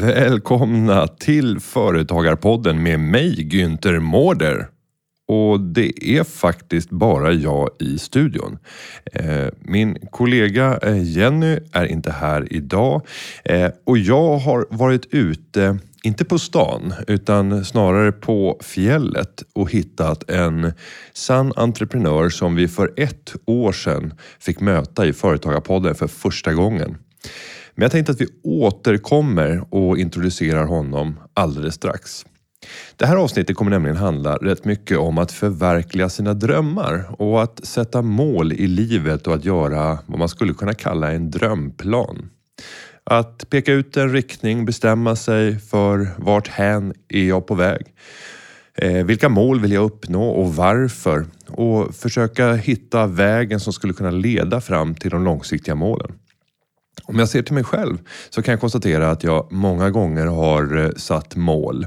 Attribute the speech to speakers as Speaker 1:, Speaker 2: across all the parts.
Speaker 1: Välkomna till Företagarpodden med mig Günther Mårder. Och det är faktiskt bara jag i studion. Eh, min kollega eh, Jenny är inte här idag eh, och jag har varit ute, inte på stan, utan snarare på fjället och hittat en sann entreprenör som vi för ett år sedan fick möta i Företagarpodden för första gången. Men jag tänkte att vi återkommer och introducerar honom alldeles strax. Det här avsnittet kommer nämligen handla rätt mycket om att förverkliga sina drömmar och att sätta mål i livet och att göra vad man skulle kunna kalla en drömplan. Att peka ut en riktning, bestämma sig för vart hän är jag på väg. Eh, vilka mål vill jag uppnå och varför? Och försöka hitta vägen som skulle kunna leda fram till de långsiktiga målen. Om jag ser till mig själv så kan jag konstatera att jag många gånger har eh, satt mål.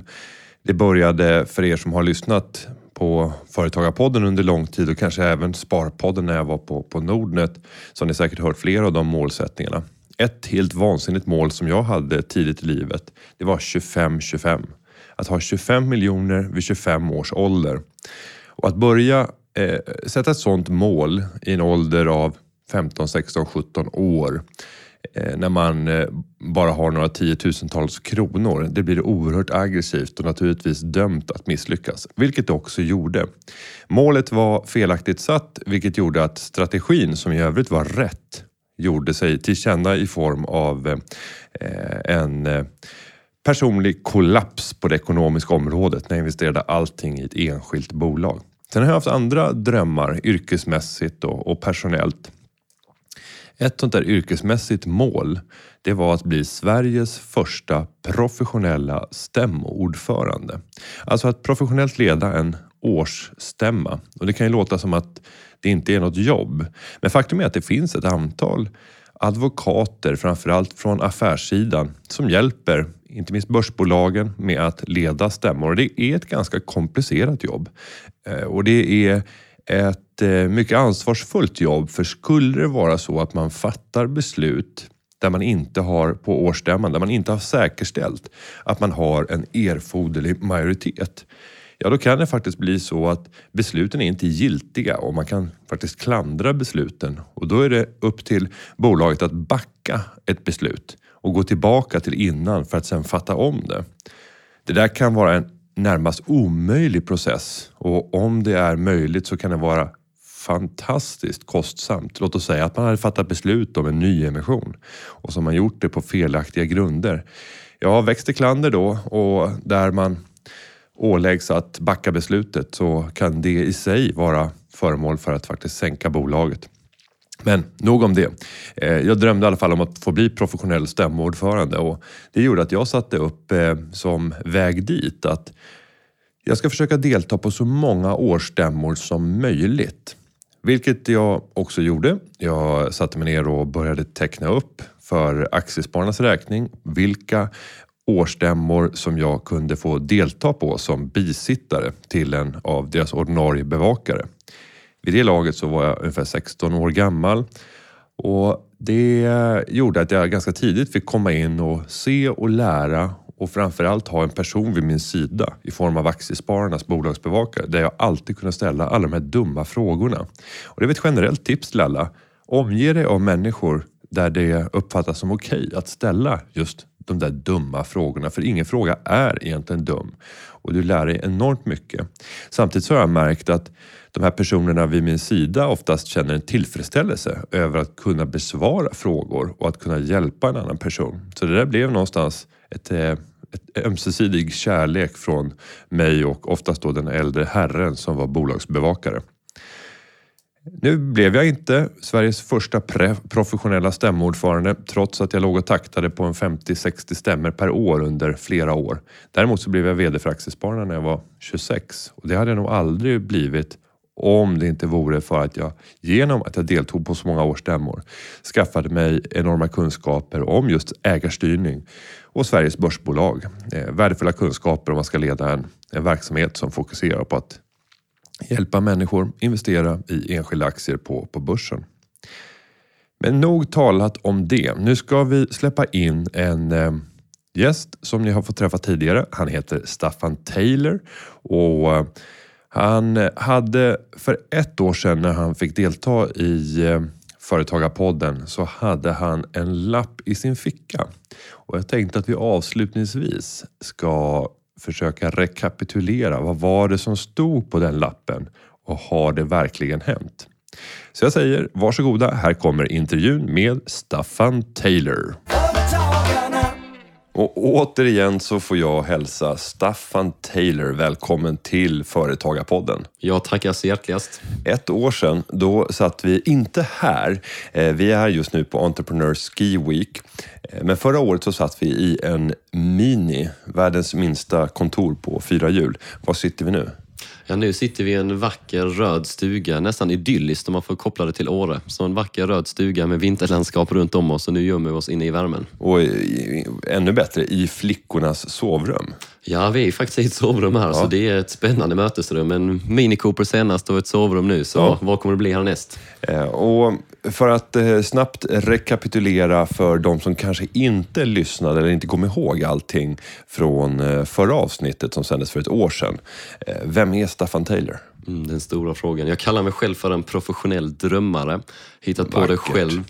Speaker 1: Det började för er som har lyssnat på Företagarpodden under lång tid och kanske även Sparpodden när jag var på, på Nordnet så har ni säkert hört flera av de målsättningarna. Ett helt vansinnigt mål som jag hade tidigt i livet, det var 25-25. Att ha 25 miljoner vid 25 års ålder. Och att börja eh, sätta ett sådant mål i en ålder av 15, 16, 17 år Eh, när man eh, bara har några tiotusentals kronor. Det blir oerhört aggressivt och naturligtvis dömt att misslyckas, vilket det också gjorde. Målet var felaktigt satt, vilket gjorde att strategin, som i övrigt var rätt, gjorde sig tillkänna i form av eh, en personlig kollaps på det ekonomiska området när jag investerade allting i ett enskilt bolag. Sen har jag haft andra drömmar yrkesmässigt och, och personellt. Ett sånt där yrkesmässigt mål, det var att bli Sveriges första professionella stämmoordförande. Alltså att professionellt leda en årsstämma. Och det kan ju låta som att det inte är något jobb. Men faktum är att det finns ett antal advokater, framförallt från affärssidan, som hjälper inte minst börsbolagen med att leda stämmor. Och det är ett ganska komplicerat jobb. Eh, och det är ett eh, mycket ansvarsfullt jobb för skulle det vara så att man fattar beslut där man inte har på årsstämman, där man inte har säkerställt att man har en erforderlig majoritet. Ja, då kan det faktiskt bli så att besluten är inte giltiga och man kan faktiskt klandra besluten och då är det upp till bolaget att backa ett beslut och gå tillbaka till innan för att sedan fatta om det. Det där kan vara en närmast omöjlig process och om det är möjligt så kan det vara fantastiskt kostsamt. Låt oss säga att man hade fattat beslut om en nyemission och så har man gjort det på felaktiga grunder. Ja, väcks det klander då och där man åläggs att backa beslutet så kan det i sig vara föremål för att faktiskt sänka bolaget. Men nog om det. Eh, jag drömde i alla fall om att få bli professionell stämmoordförande och det gjorde att jag satte upp eh, som väg dit att jag ska försöka delta på så många årsstämmor som möjligt. Vilket jag också gjorde. Jag satte mig ner och började teckna upp för Aktiespararnas räkning vilka årsstämmor som jag kunde få delta på som bisittare till en av deras ordinarie bevakare. Vid det laget så var jag ungefär 16 år gammal och det gjorde att jag ganska tidigt fick komma in och se och lära och framförallt ha en person vid min sida i form av Aktiespararnas bolagsbevakare där jag alltid kunde ställa alla de här dumma frågorna. Och det är ett generellt tips till alla. Omge dig av människor där det uppfattas som okej att ställa just de där dumma frågorna. För ingen fråga är egentligen dum och du lär dig enormt mycket. Samtidigt så har jag märkt att de här personerna vid min sida oftast känner en tillfredsställelse över att kunna besvara frågor och att kunna hjälpa en annan person. Så det där blev någonstans ett, eh, ett ömsesidig kärlek från mig och oftast då den äldre herren som var bolagsbevakare. Nu blev jag inte Sveriges första pre- professionella stämmoordförande trots att jag låg och taktade på en 50-60 stämmor per år under flera år. Däremot så blev jag VD för Aktiespararna när jag var 26 och det hade jag nog aldrig blivit om det inte vore för att jag genom att jag deltog på så många årsstämmor skaffade mig enorma kunskaper om just ägarstyrning och Sveriges börsbolag. Eh, värdefulla kunskaper om man ska leda en, en verksamhet som fokuserar på att hjälpa människor investera i enskilda aktier på, på börsen. Men nog talat om det. Nu ska vi släppa in en eh, gäst som ni har fått träffa tidigare. Han heter Staffan Taylor och eh, han eh, hade för ett år sedan när han fick delta i eh, Företagarpodden så hade han en lapp i sin ficka. Och jag tänkte att vi avslutningsvis ska försöka rekapitulera. Vad var det som stod på den lappen och har det verkligen hänt? Så jag säger varsågoda, här kommer intervjun med Staffan Taylor. Och återigen så får jag hälsa Staffan Taylor välkommen till Företagarpodden.
Speaker 2: Jag tackar så hjärtligast.
Speaker 1: Ett år sedan, då satt vi inte här. Eh, vi är just nu på Entrepreneur Ski Week. Eh, men förra året så satt vi i en Mini, världens minsta kontor på fyra hjul. Var sitter vi nu?
Speaker 2: Ja, nu sitter vi i en vacker röd stuga, nästan idylliskt om man får koppla det till Åre. Så en vacker röd stuga med vinterlandskap runt om oss och nu gömmer vi oss inne i värmen.
Speaker 1: Och i, ännu bättre, i flickornas sovrum.
Speaker 2: Ja, vi är faktiskt i ett sovrum här, ja. så det är ett spännande mötesrum. En Mini Cooper senast och ett sovrum nu, så ja. vad kommer det bli härnäst?
Speaker 1: Eh, och för att eh, snabbt rekapitulera för de som kanske inte lyssnade eller inte kommer ihåg allting från eh, förra avsnittet som sändes för ett år sedan. Vem är Staffan Taylor?
Speaker 2: Mm, den stora frågan. Jag kallar mig själv för en professionell drömmare. Hittat Vackert. på det själv.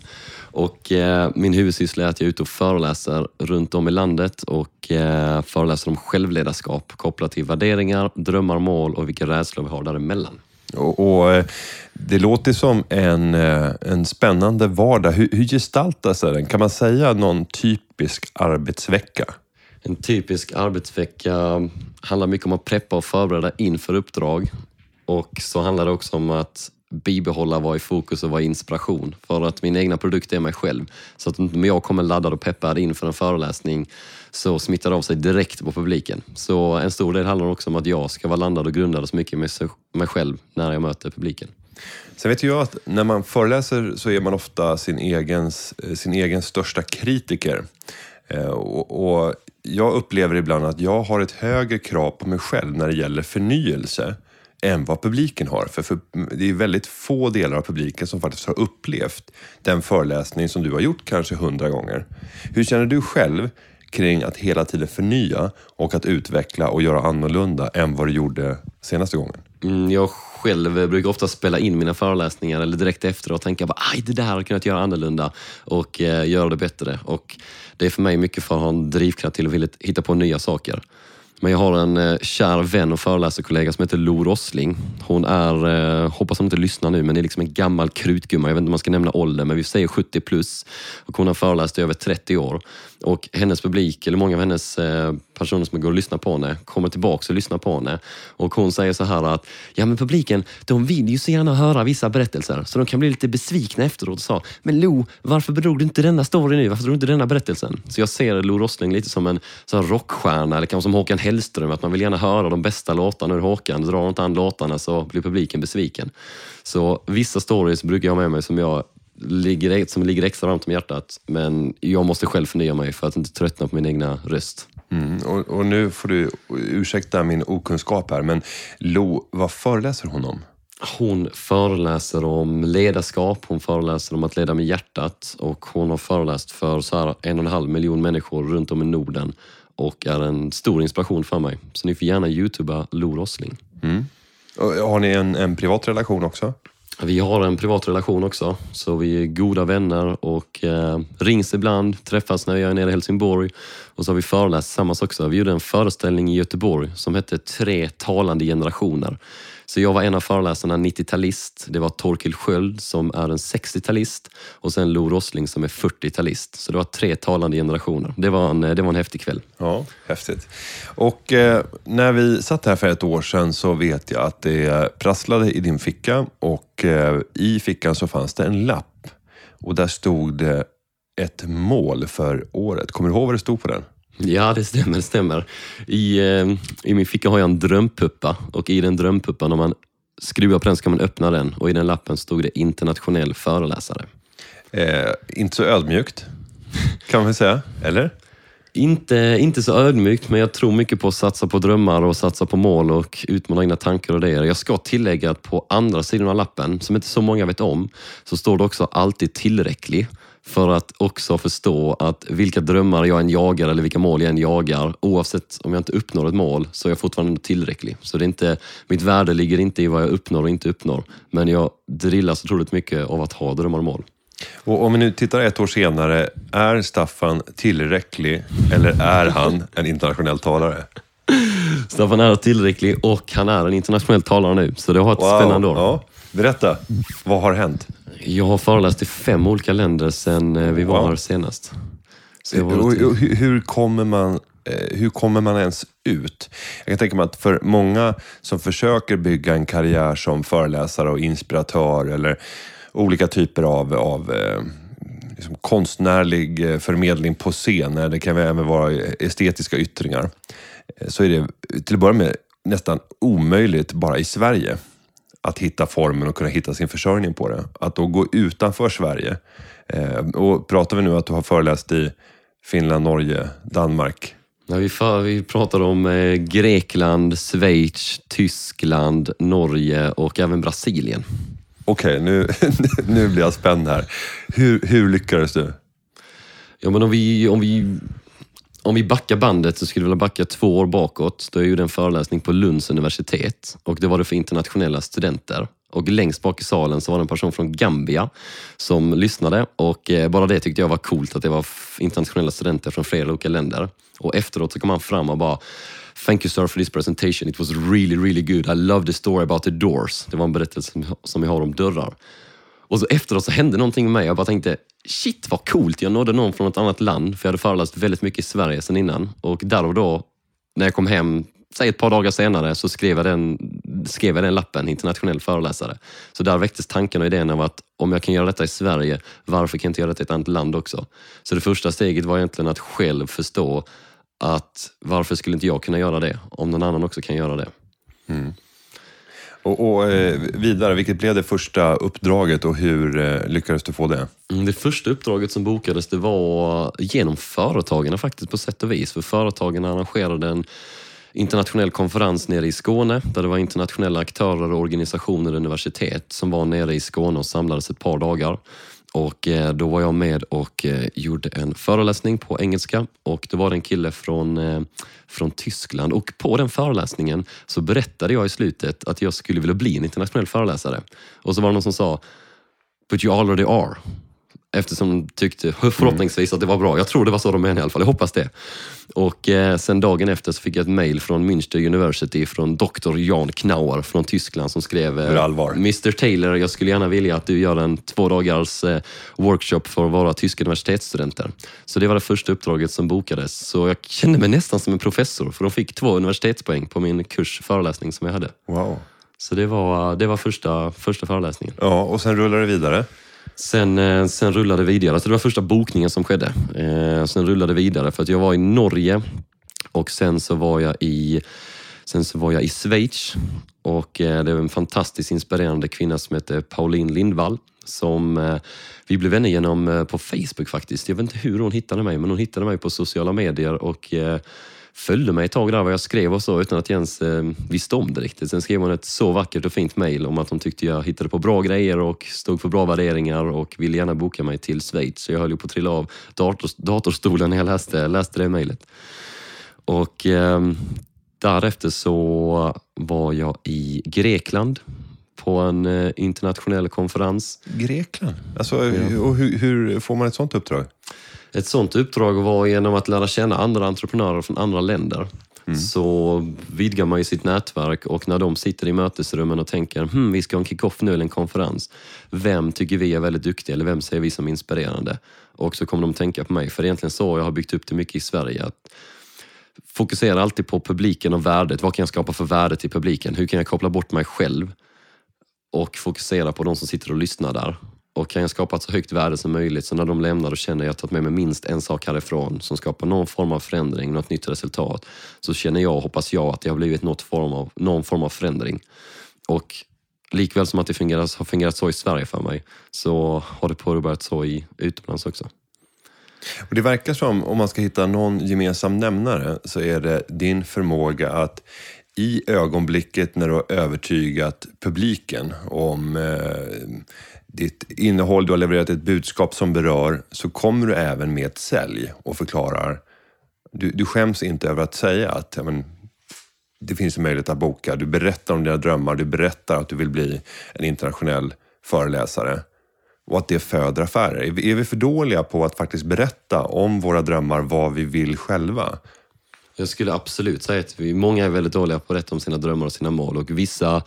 Speaker 2: Och eh, min huvudsyssla är att jag är ute och föreläser runt om i landet och eh, föreläser om självledarskap kopplat till värderingar, drömmar, mål och vilka rädslor vi har däremellan.
Speaker 1: Och, och eh, det låter som en, eh, en spännande vardag. Hur, hur gestaltar sig den? Kan man säga någon typisk arbetsvecka?
Speaker 2: En typisk arbetsvecka handlar mycket om att preppa och förbereda inför uppdrag. Och så handlar det också om att bibehålla, vara i fokus och vara inspiration. För att min egna produkt är mig själv. Så att om jag kommer laddad och peppad inför en föreläsning så smittar det av sig direkt på publiken. Så en stor del handlar också om att jag ska vara landad och grundad så mycket med mig själv när jag möter publiken.
Speaker 1: Sen vet jag att när man föreläser så är man ofta sin egen, eh, sin egen största kritiker. Eh, och, och jag upplever ibland att jag har ett högre krav på mig själv när det gäller förnyelse än vad publiken har. För, för, det är väldigt få delar av publiken som faktiskt har upplevt den föreläsning som du har gjort kanske hundra gånger. Hur känner du själv kring att hela tiden förnya och att utveckla och göra annorlunda än vad du gjorde senaste gången?
Speaker 2: Mm, jag själv brukar ofta spela in mina föreläsningar eller direkt efter och tänka bara, aj det där hade jag kunnat göra annorlunda och eh, göra det bättre. Och det är för mig mycket för att ha en drivkraft till att vilja hitta på nya saker. Men jag har en eh, kär vän och föreläsarkollega som heter Lo Rossling. Hon är, eh, hoppas hon inte lyssnar nu, men är liksom en gammal krutgumma. Jag vet inte om man ska nämna ålder, men vi säger 70 plus. Och hon har föreläst i över 30 år. Och hennes publik, eller många av hennes eh, personer som går och lyssnar på henne, kommer tillbaka och lyssnar på henne. Och hon säger så här att, ja men publiken, de vill ju så gärna höra vissa berättelser, så de kan bli lite besvikna efteråt och sa, men Lo, varför drog du inte denna story nu? Varför drog du inte denna berättelsen? Så jag ser Lo Rossling lite som en så rockstjärna, eller kanske som Håkan Hellström, att man vill gärna höra de bästa låtarna ur Håkan. Drar inte han låtarna så blir publiken besviken. Så vissa stories brukar jag ha med mig som jag ligger, som ligger extra varmt om hjärtat. Men jag måste själv förnya mig för att inte tröttna på min egna röst.
Speaker 1: Mm, och, och, nu får du ursäkta min okunskap här, men Lo, vad föreläser hon om?
Speaker 2: Hon föreläser om ledarskap, hon föreläser om att leda med hjärtat och hon har föreläst för så här en och en halv miljon människor runt om i Norden och är en stor inspiration för mig. Så ni får gärna youtuba Lo Rossling.
Speaker 1: Mm. Har ni en, en privat relation också?
Speaker 2: Vi har en privat relation också, så vi är goda vänner och eh, rings ibland, träffas när jag är nere i Helsingborg och så har vi föreläst tillsammans också. Vi gjorde en föreställning i Göteborg som hette Tre talande generationer. Så jag var en av föreläsarna, 90-talist. Det var Torkel Sköld som är en 60-talist och sen Lo Rossling som är 40-talist. Så det var tre talande generationer. Det var en, det var en häftig kväll.
Speaker 1: Ja, häftigt. Och eh, när vi satt här för ett år sedan så vet jag att det prasslade i din ficka och eh, i fickan så fanns det en lapp och där stod det ett mål för året. Kommer du ihåg vad det stod på den?
Speaker 2: Ja, det stämmer. Det stämmer. I, eh, I min ficka har jag en drömpuppa och i den drömpuppan har man skruva på den så kan man öppna den och i den lappen stod det internationell föreläsare.
Speaker 1: Eh, inte så ödmjukt, kan man säga. Eller?
Speaker 2: Inte, inte så ödmjukt, men jag tror mycket på att satsa på drömmar och satsa på mål och utmana egna tankar och idéer. Jag ska tillägga att på andra sidan av lappen, som inte så många vet om, så står det också alltid tillräcklig. För att också förstå att vilka drömmar jag än jagar eller vilka mål jag än jagar, oavsett om jag inte uppnår ett mål, så är jag fortfarande tillräcklig. Så det är inte, mitt värde ligger inte i vad jag uppnår och inte uppnår. Men jag drillas otroligt mycket av att ha drömmar och mål.
Speaker 1: Och om vi nu tittar ett år senare, är Staffan tillräcklig eller är han en internationell talare?
Speaker 2: Staffan är tillräcklig och han är en internationell talare nu, så det har ett spännande år.
Speaker 1: Ja. Berätta, vad har hänt?
Speaker 2: Jag har föreläst i fem olika länder sedan eh, vi var
Speaker 1: Wow.
Speaker 2: här senast.
Speaker 1: Hur, hur, kommer man, eh, hur kommer man ens ut? Jag kan tänka mig att för många som försöker bygga en karriär som föreläsare och inspiratör eller olika typer av, av eh, liksom konstnärlig förmedling på scen, det kan även vara estetiska yttringar, så är det till att börja med nästan omöjligt bara i Sverige att hitta formen och kunna hitta sin försörjning på det. Att då gå utanför Sverige. Eh, och pratar vi nu att du har föreläst i Finland, Norge, Danmark.
Speaker 2: Ja, vi, för, vi pratar om eh, Grekland, Schweiz, Tyskland, Norge och även Brasilien.
Speaker 1: Okej, nu, nu blir jag spänd här. Hur, hur lyckades du?
Speaker 2: Ja, men om vi, om vi, om vi backar bandet så skulle vi vilja backa två år bakåt. Då jag gjorde en föreläsning på Lunds universitet och det var det för internationella studenter. Och längst bak i salen så var det en person från Gambia som lyssnade och eh, bara det tyckte jag var coolt att det var internationella studenter från flera olika länder. Och efteråt så kom han fram och bara Thank you sir for this presentation. It was really, really good. I love the story about the doors. Det var en berättelse som- som vi har om dörrar. Och så efteråt så hände någonting med mig. Jag bara tänkte, shit vad coolt. Jag nådde någon från ett annat land, för jag hade föreläst väldigt mycket i Sverige sedan innan. Och där och då, när jag kom hem, säg ett par dagar senare, så skrev jag den, skrev jag den lappen, internationell föreläsare. Så där väcktes tanken och idén av att om jag kan göra detta i Sverige, varför kan jag inte göra detta i ett annat land också? Så det första steget var egentligen att själv förstå att varför skulle inte jag kunna göra det, om någon annan också kan göra det? Mm.
Speaker 1: Och, och eh, vidare, vilket blev det första uppdraget och hur eh, lyckades du få det?
Speaker 2: Mm, Det första uppdraget som bokades det var genom företagarna faktiskt på sätt och vis. För företagen arrangerade en internationell konferens nere i Skåne där det var internationella aktörer, organisationer och universitet som var nere i Skåne och samlades ett par dagar. Och eh, då var jag med och eh, gjorde en föreläsning på engelska och det var det en kille från, eh, från Tyskland och på den föreläsningen så berättade jag i slutet att jag skulle vilja bli en internationell föreläsare. Och så var det någon som sa But you already are. Eftersom de tyckte förhoppningsvis att det var bra. Jag tror det var så de menade i alla fall. Jag hoppas det. Och eh, sen dagen efter så fick jag ett mail från Münster University från Dr. Jan Knauer från Tyskland som skrev eh? Mr Taylor, jag skulle gärna vilja att du gör en två dagars eh, workshop för våra tyska universitetsstudenter. Så det var det första uppdraget som bokades. Så jag kände mig nästan som en professor för de fick två universitetspoäng på min kurs föreläsning som jag hade.
Speaker 1: Wow.
Speaker 2: Så det var, det var första, första föreläsningen.
Speaker 1: Ja, och sen rullar det vidare.
Speaker 2: Sen, eh, sen rullade det vidare. Så det var första bokningen som skedde. Eh, sen rullade det vidare för att jag var i Norge och sen så var jag i, sen så var jag i Schweiz. Och eh, det var en fantastiskt inspirerande kvinna som heter Pauline Lindvall. Som vi blev vänner genom på Facebook faktiskt. Jag vet inte hur hon hittade mig, men hon hittade mig på sociala medier och följde mig ett tag där vad jag skrev och så utan att jag ens eh, visste om det riktigt. Sen skrev hon ett så vackert och fint mejl om att hon tyckte jag hittade på bra grejer och stod för bra värderingar och ville gärna boka mig till Schweiz. Så jag höll ju på att trilla av dator, datorstolen när jag läste, läste det mejlet. Och eh, därefter så var jag i Grekland på en eh, internationell konferens.
Speaker 1: Grekland? Alltså, och hur, hur får man ett sånt uppdrag?
Speaker 2: Ett sånt uppdrag var genom att lära känna andra entreprenörer från andra länder. Så vidgar man ju sitt nätverk och när de sitter i mötesrummen och tänker hm, vi ska ha en kick-off nu eller en konferens. Vem tycker vi är väldigt duktig eller vem ser vi som inspirerande? Och så kommer de tänka på mig. För det är egentligen så jag har byggt upp det mycket i Sverige. Att fokusera alltid på publiken och värdet. Vad kan jag skapa för värde till publiken? Hur kan jag koppla bort mig själv? och fokusera på de som sitter och lyssnar där. Och kan jag skapa ett så högt värde som möjligt så när de lämnar då känner jag att jag tagit med mig minst en sak härifrån som skapar någon form av förändring, något nytt resultat. Så känner jag, hoppas jag, att det har blivit något form av, någon form av förändring. Och likväl som att det fungerat, har fungerat så i Sverige för mig, så har det påbörjat så i utomlands också.
Speaker 1: Och det verkar som, om man ska hitta någon gemensam nämnare, så är det din förmåga att i ögonblicket när du har övertygat publiken om eh, ditt innehåll, du har levererat ett budskap som berör, så kommer du även med ett sälj och förklarar. Du, du skäms inte över att säga att ja, men, det finns en möjlighet att boka. Du berättar om dina drömmar, du berättar att du vill bli en internationell föreläsare och att det föder affärer. Är vi, är vi för dåliga på att faktiskt berätta om våra drömmar, vad vi vill själva?
Speaker 2: Jag skulle absolut säga att vi, många är väldigt dåliga på att berätta om sina drömmar och sina mål och vissa,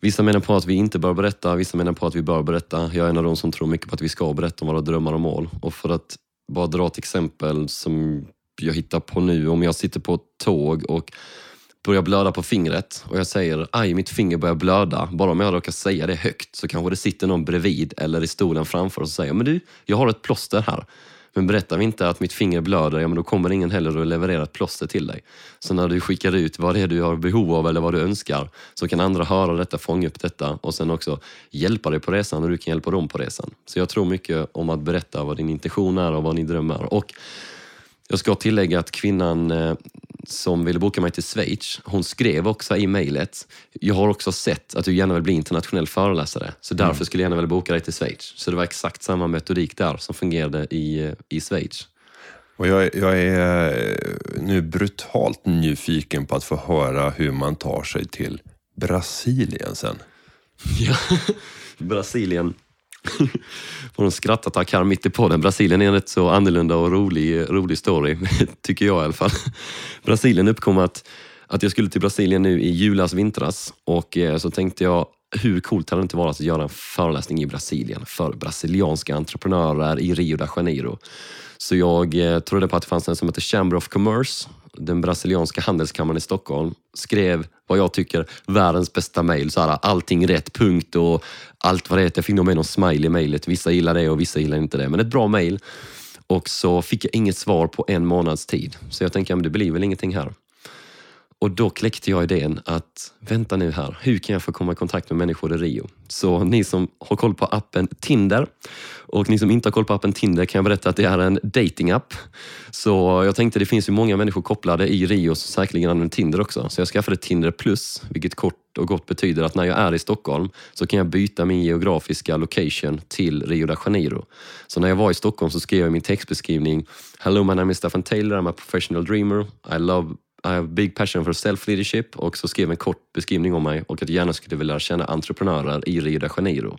Speaker 2: vissa menar på att vi inte bör berätta, vissa menar på att vi bör berätta. Jag är en av de som tror mycket på att vi ska berätta om våra drömmar och mål. Och för att bara dra ett exempel som jag hittar på nu, om jag sitter på ett tåg och börjar blöda på fingret och jag säger aj, mitt finger börjar blöda. Bara om jag råkar säga det högt så kanske det sitter någon bredvid eller i stolen framför och säger men du, jag har ett plåster här. Men berättar vi inte att mitt finger blöder, ja men då kommer ingen heller att leverera ett plåster till dig. Så när du skickar ut vad det är du har behov av eller vad du önskar, så kan andra höra detta, fånga upp detta och sen också hjälpa dig på resan och du kan hjälpa dem på resan. Så jag tror mycket om att berätta vad din intention är och vad ni drömmer. Och jag ska tillägga att kvinnan eh, som ville boka mig till Schweiz, hon skrev också i mejlet, jag har också sett att du gärna vill bli internationell föreläsare, så därför mm. skulle jag gärna vilja boka dig till Schweiz. Så det var exakt samma metodik där som fungerade i, i Schweiz.
Speaker 1: Och jag, jag är eh, nu brutalt nyfiken på att få höra hur man tar sig till Brasilien sen.
Speaker 2: Ja, Brasilien får en skrattattack här mitt i podden. Brasilien är en rätt så annorlunda och rolig, rolig story, tycker jag i alla fall. Brasilien uppkom att, att jag skulle till Brasilien nu i julas, vintras och eh, så tänkte jag hur coolt hade det inte varit att göra en föreläsning i Brasilien för brasilianska entreprenörer i Rio de Janeiro. Så jag eh, trodde på att det fanns en som heter Chamber of Commerce den brasilianska handelskammaren i Stockholm, skrev vad jag tycker världens bästa mejl, allting rätt, punkt och allt vad det heter. Jag fick nog med någon smiley i mejlet. Vissa gillar det och vissa gillar inte det. Men ett bra mejl Och så fick jag inget svar på en månads tid. Så jag tänkte, ja, det blir väl ingenting här. Och då kläckte jag idén att, vänta nu här, hur kan jag få komma i kontakt med människor i Rio? Så ni som har koll på appen Tinder och ni som inte har koll på appen Tinder kan jag berätta att det är en datingapp. Så jag tänkte det finns ju många människor kopplade i Rio som säkerligen använder Tinder också. Så jag skaffade Tinder plus, vilket kort och gott betyder att när jag är i Stockholm så kan jag byta min geografiska location till Rio de Janeiro. Så när jag var i Stockholm så skrev jag i min textbeskrivning Hello, my name is Stefan Taylor, I'm a professional dreamer. I love i have big passion for self-leadership och så skrev en kort beskrivning om mig och att jag gärna skulle vilja känna entreprenörer i Rio de Janeiro.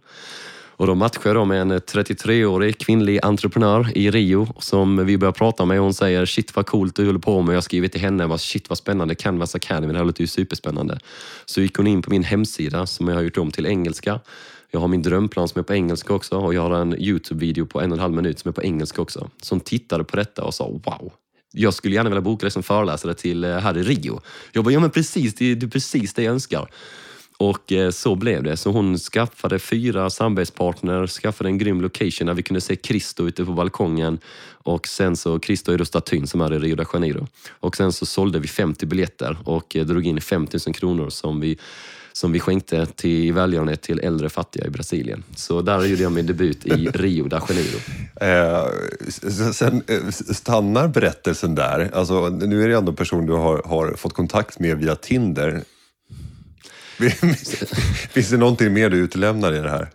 Speaker 2: Och då matchade jag med en 33-årig kvinnlig entreprenör i Rio som vi börjar prata med. Hon säger shit vad coolt du håller på med. Jag skriver till henne vad shit vad spännande, Canvas Academy, det här låter ju superspännande. Så gick hon in på min hemsida som jag har gjort om till engelska. Jag har min drömplan som är på engelska också och jag har en Youtube-video på en och en halv minut som är på engelska också. Som tittade på detta och sa wow, jag skulle gärna vilja boka dig som föreläsare till eh, här i Rio. Jag bara, ja men precis, det är precis det jag önskar. Och eh, så blev det. Så hon skaffade fyra samarbetspartner, skaffade en grym location där vi kunde se Cristo ute på balkongen. Och sen så, Cristo är då statyn som är i Rio de Janeiro. Och sen så sålde vi 50 biljetter och eh, drog in 5 000 kronor som vi som vi skänkte till välgörenhet till äldre fattiga i Brasilien. Så där gjorde jag min debut i Rio de Janeiro.
Speaker 1: Eh, sen eh, stannar berättelsen där. Alltså, nu är det ändå en person du har, har fått kontakt med via Tinder. Finns det någonting mer du utelämnar i det här?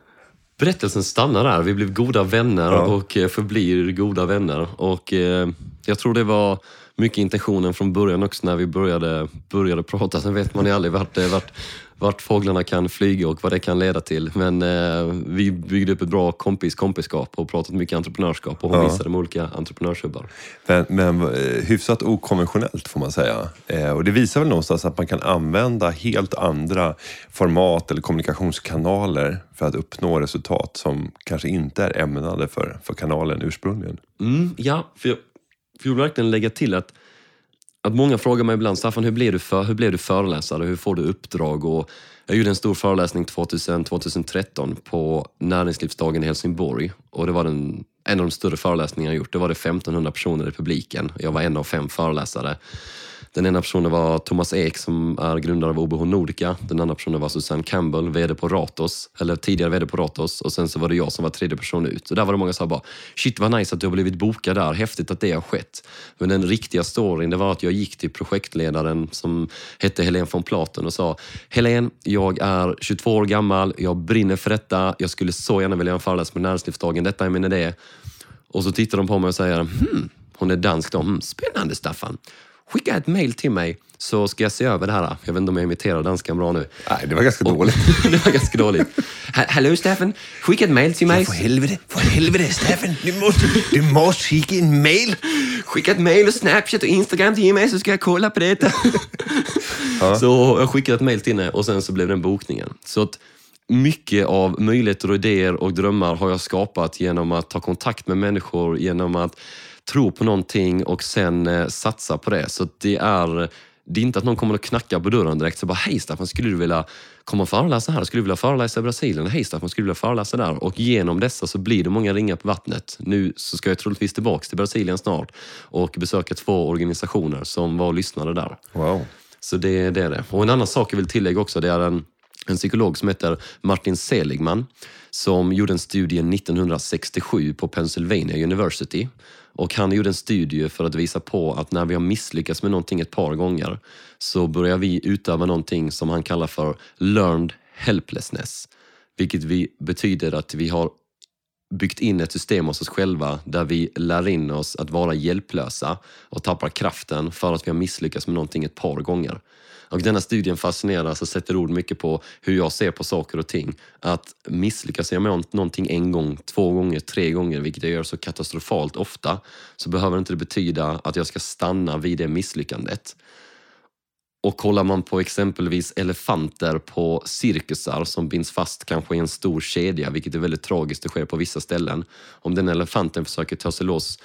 Speaker 2: Berättelsen stannar där. Vi blev goda vänner ja. och eh, förblir goda vänner. Och eh, jag tror det var mycket intentionen från början också när vi började, började prata. Sen vet man ju aldrig vart, vart, vart fåglarna kan flyga och vad det kan leda till. Men eh, vi byggde upp ett bra kompis kompiskap och pratat mycket entreprenörskap och hon ja. visade med olika entreprenörshubbar.
Speaker 1: Men, men eh, hyfsat okonventionellt får man säga. Eh, och det visar väl någonstans att man kan använda helt andra format eller kommunikationskanaler för att uppnå resultat som kanske inte är ämnade för, för kanalen ursprungligen.
Speaker 2: Mm, ja, för jag, för jag vill verkligen lägga till att att många frågar mig ibland, Staffan, hur blev du, för, hur blev du föreläsare? Hur får du uppdrag? Och jag gjorde en stor föreläsning 2000, 2013 på Näringslivsdagen i Helsingborg. Och det var den, en av de större föreläsningarna jag gjort. Det var det 1500 personer i publiken. Jag var en av fem föreläsare. Den ena personen var Thomas Ek som är grundare av OBH Nordica. Den andra personen var Susanne Campbell, VD på Ratos, eller tidigare VD på Ratos. Och sen så var det jag som var tredje person ut. Och där var det många som sa bara, shit vad nice att du har blivit bokad där, häftigt att det har skett. Men den riktiga storyn, det var att jag gick till projektledaren som hette Helene von Platen och sa, Helene, jag är 22 år gammal, jag brinner för detta, jag skulle så gärna vilja göra en föreläsning på näringslivsdagen, detta är min idé. Och så tittar de på mig och säger, hmm, hon är dansk då, hmm, spännande Staffan. Skicka ett mail till mig så ska jag se över det här. Jag vet inte om jag imiterar danskan bra nu.
Speaker 1: Nej, det var ganska dåligt.
Speaker 2: det var ganska dåligt. Ha- Hallå Staffan, skicka ett mail till mig.
Speaker 3: För helvete, för helvete Staffan, du måste, du måste skicka en mail.
Speaker 2: Skicka ett mail och Snapchat och Instagram till mig så ska jag kolla på det. Så jag skickade ett mail till henne och sen så blev det en bokningen. Så att mycket av möjligheter och idéer och drömmar har jag skapat genom att ta kontakt med människor, genom att tro på någonting och sen eh, satsa på det. Så det är det är inte att någon kommer och knackar på dörren direkt så bara Hej Staffan, skulle du vilja komma och föreläsa här? Skulle du vilja föreläsa i Brasilien? Hej Staffan, skulle du vilja föreläsa där? Och genom dessa så blir det många ringar på vattnet. Nu så ska jag troligtvis tillbaka till Brasilien snart och besöka två organisationer som var och lyssnade där.
Speaker 1: Wow.
Speaker 2: Så det, det är det. Och en annan sak jag vill tillägga också, det är en, en psykolog som heter Martin Seligman som gjorde en studie 1967 på Pennsylvania University. Och han gjorde en studie för att visa på att när vi har misslyckats med någonting ett par gånger så börjar vi utöva någonting som han kallar för learned helplessness. Vilket vi, betyder att vi har byggt in ett system hos oss själva där vi lär in oss att vara hjälplösa och tappar kraften för att vi har misslyckats med någonting ett par gånger. Och denna studien fascinerar och sätter ord mycket på hur jag ser på saker och ting. Att misslyckas jag med någonting en gång, två gånger, tre gånger, vilket jag gör så katastrofalt ofta, så behöver inte det betyda att jag ska stanna vid det misslyckandet. Och kollar man på exempelvis elefanter på cirkusar som binds fast kanske i en stor kedja, vilket är väldigt tragiskt, det sker på vissa ställen. Om den elefanten försöker ta sig loss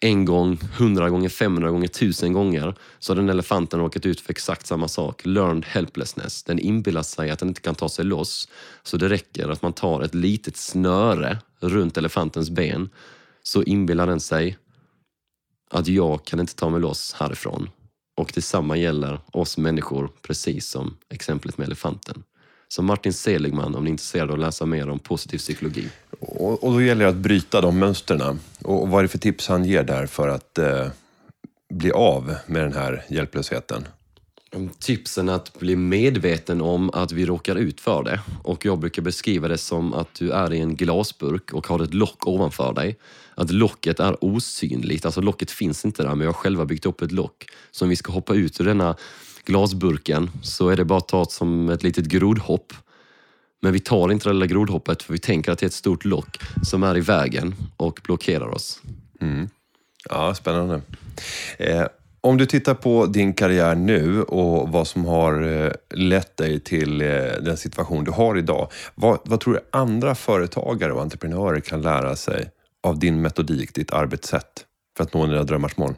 Speaker 2: en gång, hundra gånger, 500 gånger, tusen gånger så har den elefanten råkat ut för exakt samma sak. Learned helplessness. Den inbillar sig att den inte kan ta sig loss. Så det räcker att man tar ett litet snöre runt elefantens ben så inbillar den sig att jag kan inte ta mig loss härifrån. Och detsamma gäller oss människor, precis som exemplet med elefanten. Så Martin Seligman, om ni är intresserade av att läsa mer om positiv psykologi.
Speaker 1: Och, och då gäller det att bryta de mönsterna. Och, och vad är det för tips han ger där för att eh, bli av med den här hjälplösheten?
Speaker 2: Tipsen att bli medveten om att vi råkar ut för det. Och jag brukar beskriva det som att du är i en glasburk och har ett lock ovanför dig. Att locket är osynligt, alltså locket finns inte där men vi har själva byggt upp ett lock. Så om vi ska hoppa ut ur denna glasburken så är det bara att ta ett som ett litet grodhopp. Men vi tar inte det lilla grodhoppet för vi tänker att det är ett stort lock som är i vägen och blockerar oss. Mm.
Speaker 1: Ja, spännande. Eh, om du tittar på din karriär nu och vad som har eh, lett dig till eh, den situation du har idag. Vad, vad tror du andra företagare och entreprenörer kan lära sig av din metodik, ditt arbetssätt för att nå dina drömmars mål?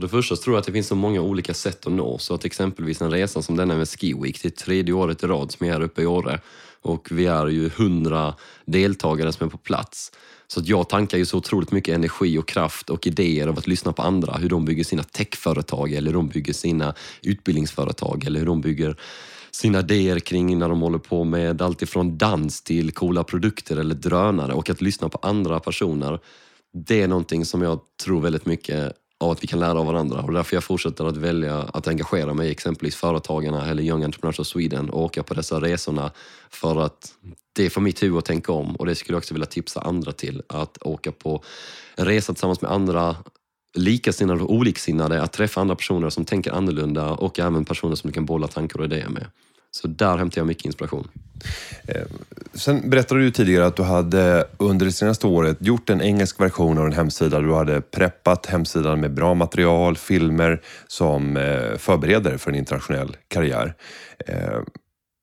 Speaker 2: För det första tror jag att det finns så många olika sätt att nå. Så att exempelvis en resa som denna med Ski Week, det är tredje året i rad som jag är uppe i Åre. Och vi är ju hundra deltagare som är på plats. Så att jag tankar ju så otroligt mycket energi och kraft och idéer av att lyssna på andra. Hur de bygger sina techföretag eller hur de bygger sina utbildningsföretag eller hur de bygger sina idéer kring när de håller på med allt ifrån dans till coola produkter eller drönare och att lyssna på andra personer. Det är någonting som jag tror väldigt mycket av att vi kan lära av varandra och därför jag fortsätter att välja att engagera mig i exempelvis Företagarna eller Young Entrepreneurs of Sweden och åka på dessa resorna för att det får mitt huvud att tänka om och det skulle jag också vilja tipsa andra till. Att åka på en resa tillsammans med andra likasinnade och oliksinnade, att träffa andra personer som tänker annorlunda och även personer som du kan bolla tankar och idéer med. Så där hämtar jag mycket inspiration.
Speaker 1: Eh, sen berättade du tidigare att du hade under det senaste året gjort en engelsk version av en hemsida. Du hade preppat hemsidan med bra material, filmer som eh, förbereder för en internationell karriär. Eh,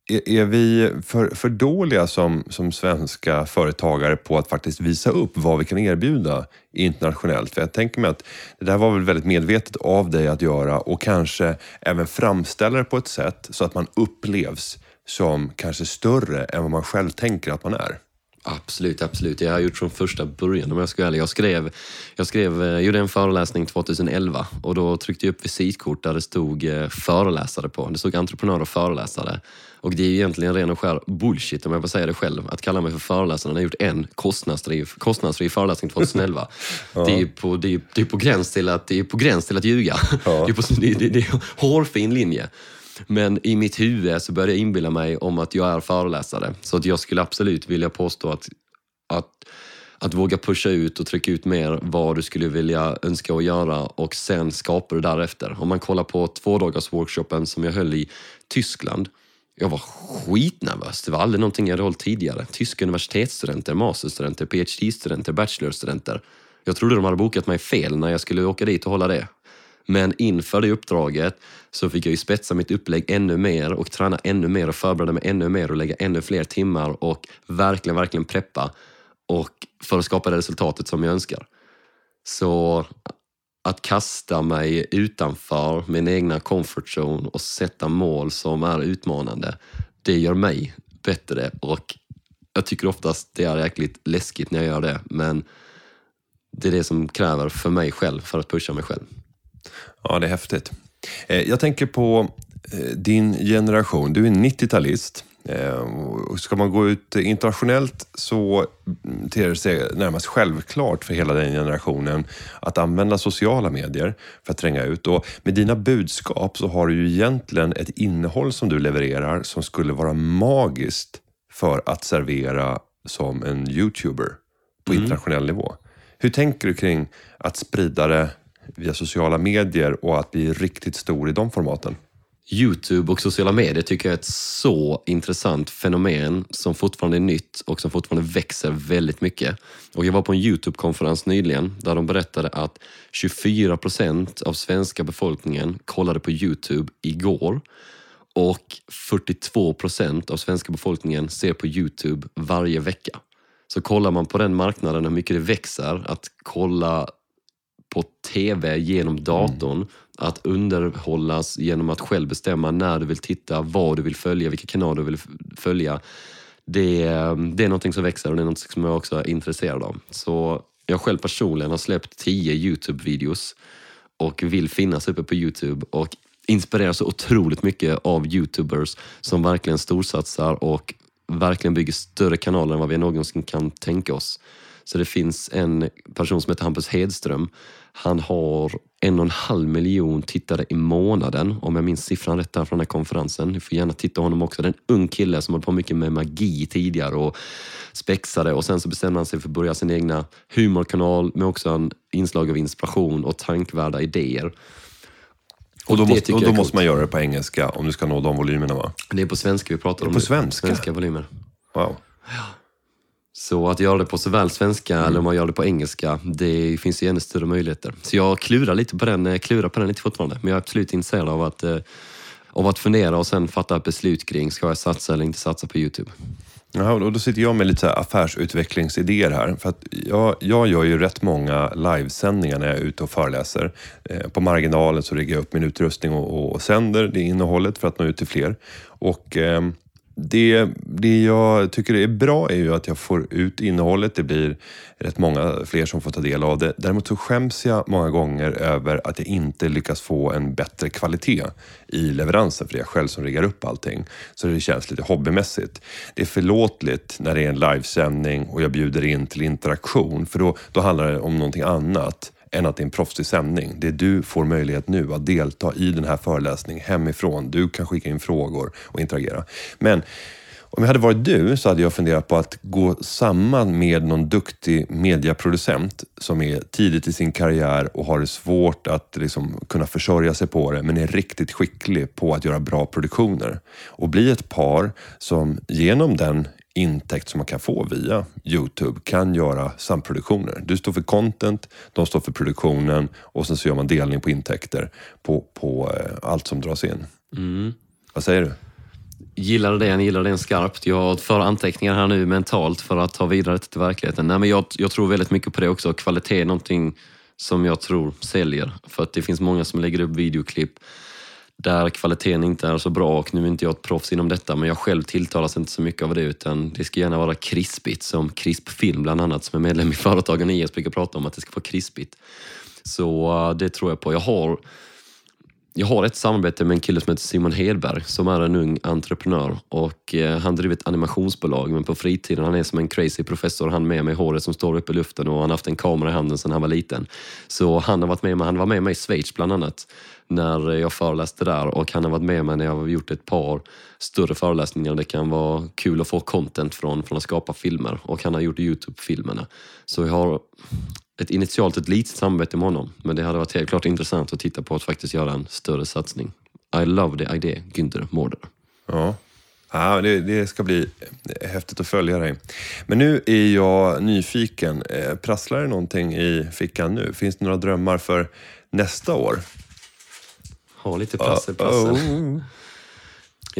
Speaker 1: är, är vi för, för dåliga som, som svenska företagare på att faktiskt visa upp vad vi kan erbjuda internationellt? För jag tänker mig att det där var väl väldigt medvetet av dig att göra och kanske även framställa det på ett sätt så att man upplevs som kanske större än vad man själv tänker att man är.
Speaker 2: Absolut, absolut. Jag har gjort från första början om jag ska vara ärlig. Jag skrev, jag skrev, jag gjorde en föreläsning 2011 och då tryckte jag upp visitkort där det stod eh, föreläsare på. Det stod entreprenör och föreläsare. Och det är egentligen ren och skär bullshit om jag får säga det själv. Att kalla mig för föreläsare när jag gjort en kostnadsfri, kostnadsfri föreläsning 2011. ja. Det är på, det är, det är på gräns till att, det är på gräns till att ljuga. Ja. Det, är på, det, det, det är hårfin linje. Men i mitt huvud så började jag inbilla mig om att jag är föreläsare. Så att jag skulle absolut vilja påstå att, att, att våga pusha ut och trycka ut mer vad du skulle vilja önska att göra och sen skapa det därefter. Om man kollar på tvådagars workshopen som jag höll i Tyskland. Jag var skitnervös. Det var aldrig någonting jag hade hållit tidigare. Tyska universitetsstudenter, masterstudenter, PhD-studenter, bachelorstudenter. Jag trodde de hade bokat mig fel när jag skulle åka dit och hålla det. Men inför det uppdraget så fick jag ju spetsa mitt upplägg ännu mer och träna ännu mer och förbereda mig ännu mer och lägga ännu fler timmar och verkligen, verkligen preppa och för att skapa det resultatet som jag önskar. Så att kasta mig utanför min egna comfort zone och sätta mål som är utmanande, det gör mig bättre och jag tycker oftast det är jäkligt läskigt när jag gör det, men det är det som kräver för mig själv för att pusha mig själv.
Speaker 1: Ja, det är häftigt. Eh, jag tänker på eh, din generation. Du är 90-talist. Eh, ska man gå ut internationellt så ter det sig närmast självklart för hela den generationen att använda sociala medier för att tränga ut. Och med dina budskap så har du ju egentligen ett innehåll som du levererar som skulle vara magiskt för att servera som en youtuber på mm. internationell nivå. Hur tänker du kring att sprida det via sociala medier och att bli riktigt stor i de formaten?
Speaker 2: Youtube och sociala medier tycker jag är ett så intressant fenomen som fortfarande är nytt och som fortfarande växer väldigt mycket. Och jag var på en Youtube-konferens nyligen där de berättade att 24 procent av svenska befolkningen kollade på Youtube igår och 42 procent av svenska befolkningen ser på Youtube varje vecka. Så kollar man på den marknaden, hur mycket det växer, att kolla på TV genom datorn. Mm. Att underhållas genom att själv bestämma när du vill titta, vad du vill följa, vilka kanaler du vill följa. Det, det är någonting som växer och det är något som jag också är intresserad av. Så jag själv personligen har släppt tio Youtube-videos och vill finnas uppe på Youtube och inspireras så otroligt mycket av Youtubers som verkligen storsatsar och verkligen bygger större kanaler än vad vi någonsin kan tänka oss. Så det finns en person som heter Hampus Hedström. Han har en och en halv miljon tittare i månaden, om jag minns siffran rätt där från den här konferensen. Ni får gärna titta honom också. Det är en ung kille som hållit på mycket med magi tidigare och spexade och sen så bestämde han sig för att börja sin egna humorkanal med också en inslag av inspiration och tankvärda idéer.
Speaker 1: Och då, måste, och då måste man göra det på engelska om du ska nå de volymerna va?
Speaker 2: Det är på svenska vi pratar om.
Speaker 1: På svenska?
Speaker 2: Svenska volymer.
Speaker 1: Wow.
Speaker 2: Ja. Så att göra det på såväl svenska mm. eller om man gör det på engelska, det finns ju ännu större möjligheter. Så jag klurar lite på den, eh, klurar på den lite fortfarande. Men jag är absolut intresserad av att, eh, av att fundera och sen fatta ett beslut kring, ska jag satsa eller inte satsa på Youtube?
Speaker 1: Ja, och då sitter jag med lite affärsutvecklingsidéer här. För att jag, jag gör ju rätt många livesändningar när jag är ute och föreläser. Eh, på marginalen så riggar jag upp min utrustning och, och sänder det innehållet för att nå ut till fler. Och... Eh, det, det jag tycker är bra är ju att jag får ut innehållet. Det blir rätt många fler som får ta del av det. Däremot så skäms jag många gånger över att jag inte lyckas få en bättre kvalitet i leveransen. För det är jag själv som riggar upp allting. Så det känns lite hobbymässigt. Det är förlåtligt när det är en livesändning och jag bjuder in till interaktion. För då, då handlar det om någonting annat än att det är en proffsig sändning. Det du får möjlighet nu att delta i den här föreläsningen hemifrån. Du kan skicka in frågor och interagera. Men om jag hade varit du så hade jag funderat på att gå samman med någon duktig mediaproducent som är tidigt i sin karriär och har det svårt att liksom kunna försörja sig på det men är riktigt skicklig på att göra bra produktioner. Och bli ett par som genom den intäkt som man kan få via Youtube kan göra samproduktioner. Du står för content, de står för produktionen och sen så gör man delning på intäkter på, på eh, allt som dras in. Mm. Vad säger du?
Speaker 2: Gillar den, gillar den skarpt. Jag för anteckningar här nu mentalt för att ta vidare till verkligheten. Nej, men jag, jag tror väldigt mycket på det också. Kvalitet är någonting som jag tror säljer. För att det finns många som lägger upp videoklipp där kvaliteten inte är så bra och nu är inte jag ett proffs inom detta men jag själv tilltalas inte så mycket av det utan det ska gärna vara krispigt som Krisp Film bland annat som är medlem i Företagen IS brukar prata om att det ska vara krispigt. Så eh, det tror jag på. Jag har jag har ett samarbete med en kille som heter Simon Hedberg som är en ung entreprenör och eh, han driver ett animationsbolag men på fritiden, han är som en crazy professor, han med mig i håret som står upp i luften och han har haft en kamera i handen sedan han var liten. Så han har varit med mig, han var med mig i Schweiz bland annat när jag föreläste där och han har varit med mig när jag har gjort ett par större föreläsningar. Det kan vara kul att få content från, från att skapa filmer och han har gjort Youtube-filmerna. Så jag har ett initialt ett litet samarbete med honom men det hade varit helt klart intressant att titta på att faktiskt göra en större satsning. I love the idea, Günther Mårder.
Speaker 1: Ja. Ja, det, det, ska bli häftigt att följa dig. Men nu är jag nyfiken. Eh, prasslar det någonting i fickan nu? Finns det några drömmar för nästa år?
Speaker 2: Har lite prassel, prassel. Oh.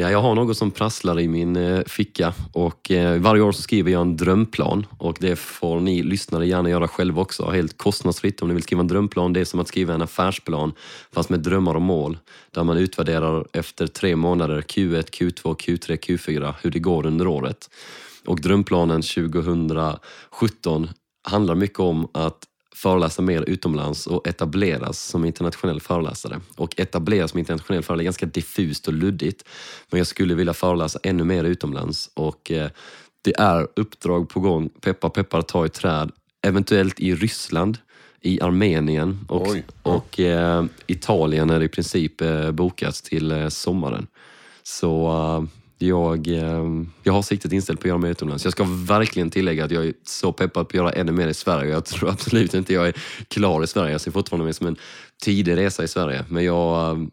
Speaker 2: Ja, jag har något som prasslar i min eh, ficka och eh, varje år så skriver jag en drömplan och det får ni lyssnare gärna göra själva också, helt kostnadsfritt om ni vill skriva en drömplan. Det är som att skriva en affärsplan fast med drömmar och mål där man utvärderar efter tre månader, Q1, Q2, Q3, Q4, hur det går under året. Och drömplanen 2017 handlar mycket om att föreläsa mer utomlands och etableras som internationell föreläsare. Och etableras som internationell föreläsare är ganska diffust och luddigt. Men jag skulle vilja föreläsa ännu mer utomlands och eh, det är uppdrag på gång. Peppar peppar ta i träd. Eventuellt i Ryssland, i Armenien och, och eh, Italien är det i princip eh, bokats till sommaren. Så jag, ehm, jag har siktet inställt på att göra mig utomlands. Jag ska verkligen tillägga att jag är så peppad på att göra ännu mer i Sverige. Jag tror absolut inte jag är klar i Sverige. Jag ser fortfarande mig som en tidig resa i Sverige. Men jag, ehm,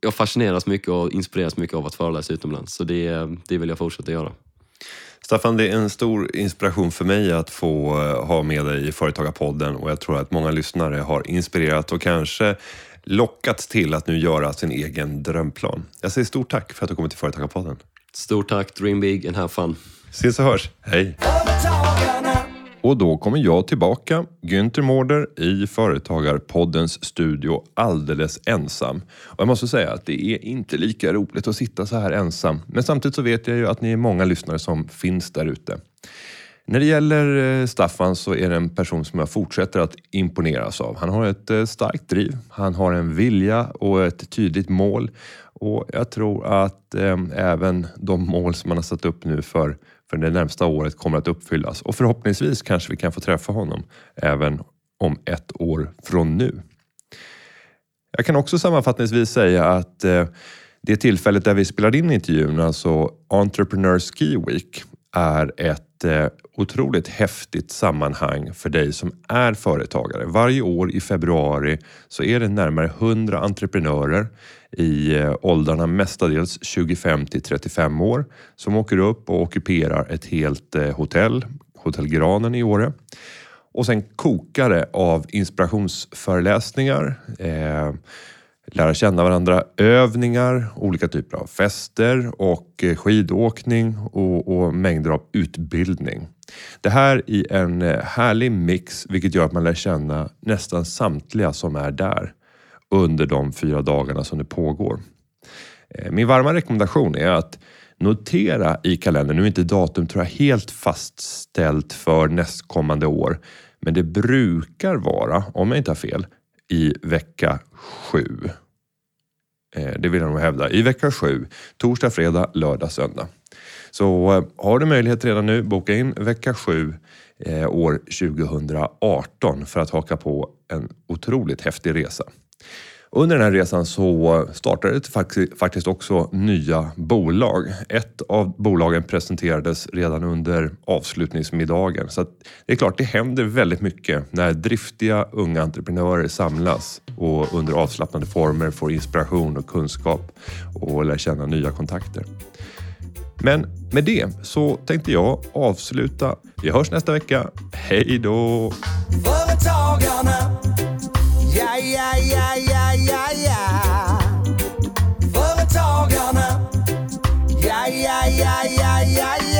Speaker 2: jag fascineras mycket och inspireras mycket av att föreläsa utomlands. Så det, ehm, det vill jag fortsätta göra.
Speaker 1: Staffan, det är en stor inspiration för mig att få eh, ha med dig i Företagarpodden och jag tror att många lyssnare har inspirerat och kanske lockats till att nu göra sin egen drömplan. Jag säger stort tack för att du kommit till Företagarpodden.
Speaker 2: Stort tack, dream big and have fun.
Speaker 1: Ses och hörs, hej! Och då kommer jag tillbaka, Günther Mårder i Företagarpoddens studio alldeles ensam. Och jag måste säga att det är inte lika roligt att sitta så här ensam. Men samtidigt så vet jag ju att ni är många lyssnare som finns där ute. När det gäller eh, Staffan så är det en person som jag fortsätter att imponeras av. Han har ett eh, starkt driv, han har en vilja och ett tydligt mål. Och jag tror att eh, även de mål som han har satt upp nu för, för det närmsta året kommer att uppfyllas. Och förhoppningsvis kanske vi kan få träffa honom även om ett år från nu. Jag kan också sammanfattningsvis säga att eh, det tillfället där vi spelade in intervjun, alltså Entrepreneur Ski Week, är ett otroligt häftigt sammanhang för dig som är företagare. Varje år i februari så är det närmare 100 entreprenörer i eh, åldrarna mestadels 25 till 35 år som åker upp och ockuperar ett helt eh, hotell, Hotell Granen i Åre. Och sen kokar det av inspirationsföreläsningar, eh, lära känna varandra, övningar, olika typer av fester och eh, skidåkning och, och, mängder av utbildning. Det här i en eh, härlig mix vilket gör att man lär känna nästan samtliga som är där under de fyra dagarna som det pågår. Eh, min varma rekommendation är att notera i kalendern, nu är inte datum tror jag helt fastställt för nästkommande år, men det brukar vara, om jag inte har fel, i vecka sju. Eh, det vill jag nog hävda. I vecka sju, torsdag, fredag, lördag, söndag. Så eh, har du möjlighet redan nu, boka in vecka sju eh, år 2018 för att haka på en otroligt häftig resa. Under den här resan så startade det faktiskt också nya bolag. Ett av bolagen presenterades redan under avslutningsmiddagen. Så det är klart, det händer väldigt mycket när driftiga unga entreprenörer samlas och under avslappnade former får inspiration och kunskap och lär känna nya kontakter. Men med det så tänkte jag avsluta. Vi hörs nästa vecka. Hej då! Företagarna, ja, ja, ja, ja. yeah, yeah, yeah.